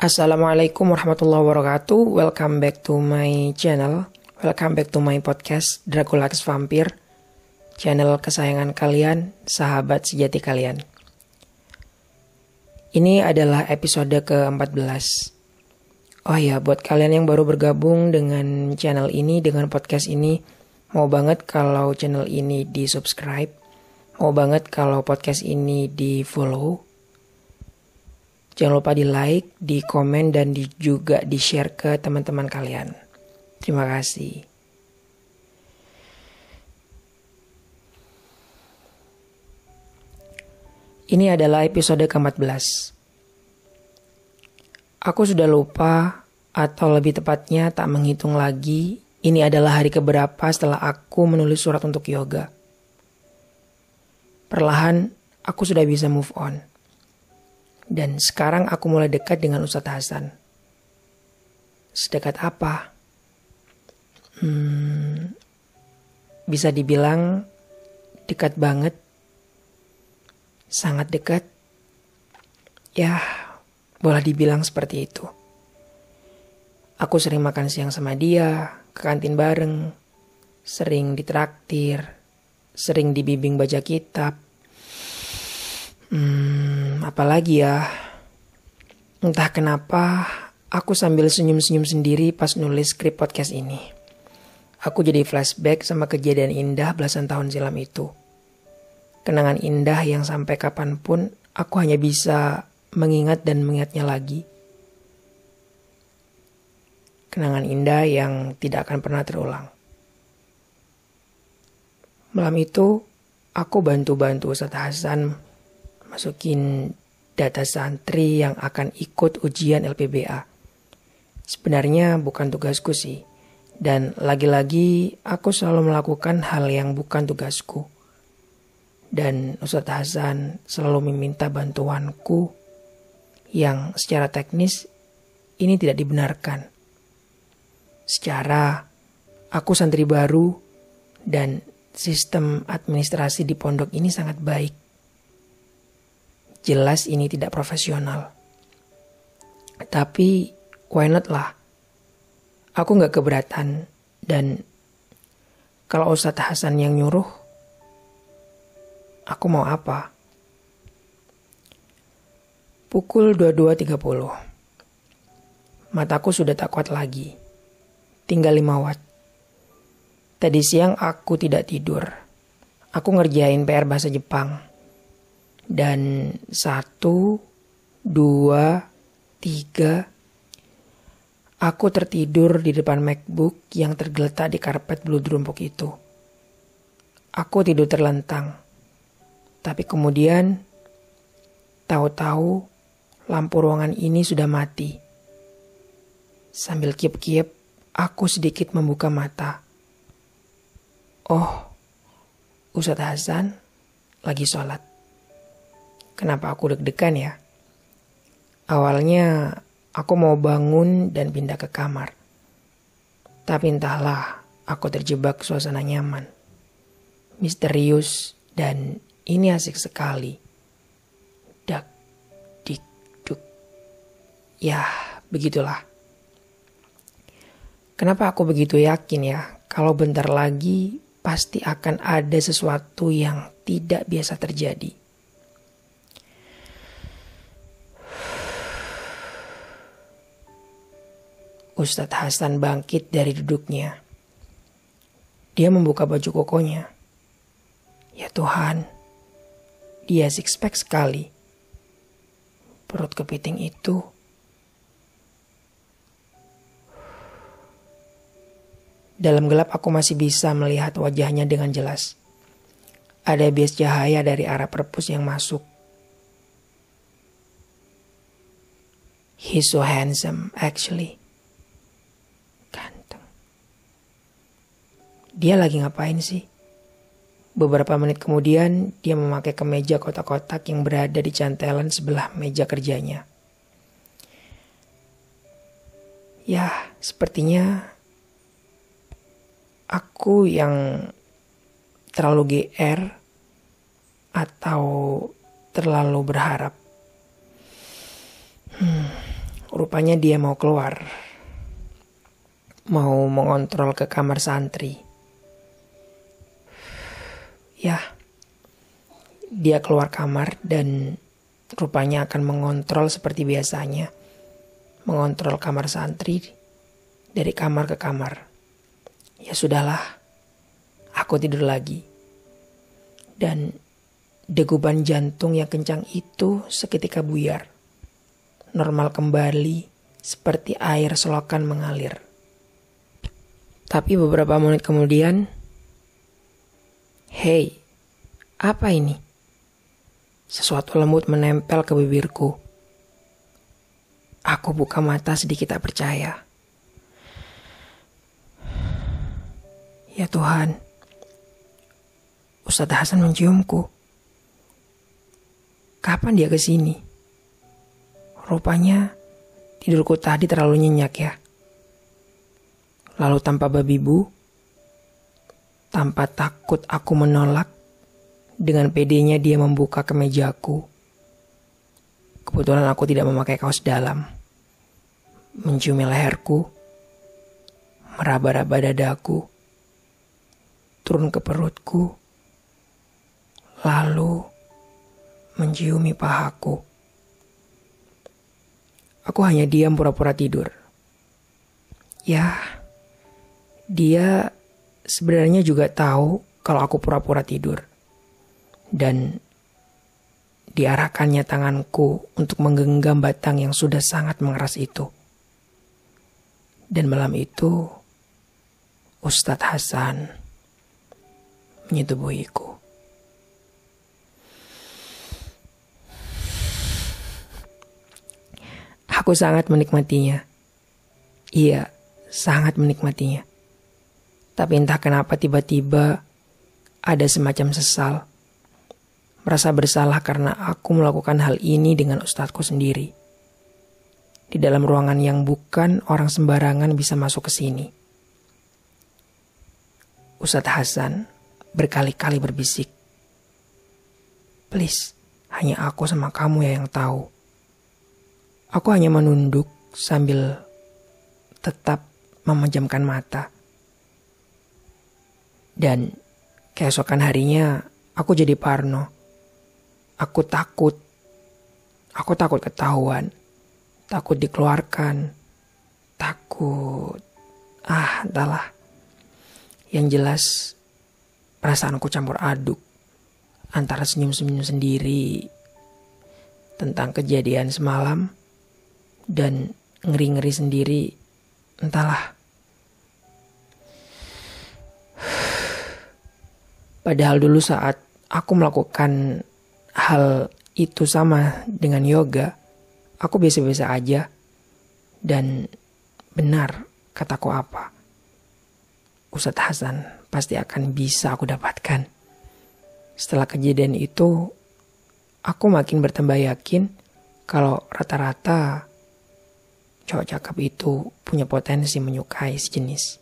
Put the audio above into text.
Assalamualaikum warahmatullahi wabarakatuh. Welcome back to my channel. Welcome back to my podcast Draculax Vampir. Channel kesayangan kalian, sahabat sejati kalian. Ini adalah episode ke-14. Oh ya, buat kalian yang baru bergabung dengan channel ini, dengan podcast ini, mau banget kalau channel ini di-subscribe. Mau banget kalau podcast ini di-follow Jangan lupa di like, di komen, dan di, juga di share ke teman-teman kalian. Terima kasih. Ini adalah episode ke-14. Aku sudah lupa, atau lebih tepatnya tak menghitung lagi, ini adalah hari keberapa setelah aku menulis surat untuk yoga. Perlahan, aku sudah bisa move on. Dan sekarang aku mulai dekat dengan Ustadz Hasan. Sedekat apa? Hmm, bisa dibilang dekat banget. Sangat dekat. Ya, boleh dibilang seperti itu. Aku sering makan siang sama dia, ke kantin bareng, sering ditraktir, sering dibimbing baca kitab, Hmm, apalagi ya. Entah kenapa aku sambil senyum-senyum sendiri pas nulis skrip podcast ini. Aku jadi flashback sama kejadian indah belasan tahun silam itu. Kenangan indah yang sampai kapan pun aku hanya bisa mengingat dan mengingatnya lagi. Kenangan indah yang tidak akan pernah terulang. Malam itu, aku bantu-bantu Ustadz Hasan masukin data santri yang akan ikut ujian LPBA. Sebenarnya bukan tugasku sih. Dan lagi-lagi aku selalu melakukan hal yang bukan tugasku. Dan Ustadz Hasan selalu meminta bantuanku yang secara teknis ini tidak dibenarkan. Secara aku santri baru dan sistem administrasi di pondok ini sangat baik. Jelas ini tidak profesional. Tapi why not lah. Aku gak keberatan dan kalau Ustadz Hasan yang nyuruh, aku mau apa? Pukul 22.30. Mataku sudah tak kuat lagi. Tinggal 5 watt. Tadi siang aku tidak tidur. Aku ngerjain PR bahasa Jepang dan satu, dua, tiga. Aku tertidur di depan MacBook yang tergeletak di karpet bulu drumpuk itu. Aku tidur terlentang. Tapi kemudian, tahu-tahu lampu ruangan ini sudah mati. Sambil kiep-kiep, aku sedikit membuka mata. Oh, Ustadz Hasan lagi sholat. Kenapa aku deg-degan ya? Awalnya aku mau bangun dan pindah ke kamar. Tapi entahlah, aku terjebak suasana nyaman. Misterius dan ini asik sekali. Dak, dik, duk. Ya, begitulah. Kenapa aku begitu yakin ya kalau bentar lagi pasti akan ada sesuatu yang tidak biasa terjadi. Ustadz Hasan bangkit dari duduknya. Dia membuka baju kokonya. Ya Tuhan, dia six pack sekali. Perut kepiting itu Dalam gelap aku masih bisa melihat wajahnya dengan jelas. Ada bias cahaya dari arah perpus yang masuk. He's so handsome, actually. Dia lagi ngapain sih? Beberapa menit kemudian, dia memakai kemeja kotak-kotak yang berada di cantelan sebelah meja kerjanya. Ya, sepertinya aku yang terlalu GR atau terlalu berharap. Hmm, rupanya dia mau keluar. Mau mengontrol ke kamar santri. Ya, dia keluar kamar dan rupanya akan mengontrol seperti biasanya. Mengontrol kamar santri dari kamar ke kamar. Ya sudahlah, aku tidur lagi. Dan degupan jantung yang kencang itu seketika buyar. Normal kembali seperti air selokan mengalir. Tapi beberapa menit kemudian, Hei, apa ini? Sesuatu lembut menempel ke bibirku. Aku buka mata sedikit tak percaya. Ya Tuhan, Ustadz Hasan menciumku. Kapan dia ke sini? Rupanya tidurku tadi terlalu nyenyak ya. Lalu tanpa babi bu, tanpa takut aku menolak, dengan pedenya dia membuka kemejaku. Kebetulan aku tidak memakai kaos dalam. Menciumi leherku, meraba-raba dadaku, turun ke perutku, lalu menciumi pahaku. Aku hanya diam pura-pura tidur. Ya, dia sebenarnya juga tahu kalau aku pura-pura tidur. Dan diarahkannya tanganku untuk menggenggam batang yang sudah sangat mengeras itu. Dan malam itu, Ustadz Hasan menyetubuhiku. Aku sangat menikmatinya. Iya, sangat menikmatinya. Tapi entah kenapa tiba-tiba ada semacam sesal. Merasa bersalah karena aku melakukan hal ini dengan ustadku sendiri. Di dalam ruangan yang bukan orang sembarangan bisa masuk ke sini. Ustadz Hasan berkali-kali berbisik. Please, hanya aku sama kamu ya yang tahu. Aku hanya menunduk sambil tetap memejamkan mata. Dan keesokan harinya aku jadi parno. Aku takut. Aku takut ketahuan. Takut dikeluarkan. Takut. Ah, entahlah. Yang jelas Perasaanku campur aduk antara senyum-senyum sendiri tentang kejadian semalam dan ngeri-ngeri sendiri entahlah. Padahal dulu saat aku melakukan hal itu sama dengan yoga, aku biasa-biasa aja. Dan benar kataku apa. Ustadz Hasan pasti akan bisa aku dapatkan. Setelah kejadian itu, aku makin bertambah yakin kalau rata-rata cowok cakep itu punya potensi menyukai sejenis.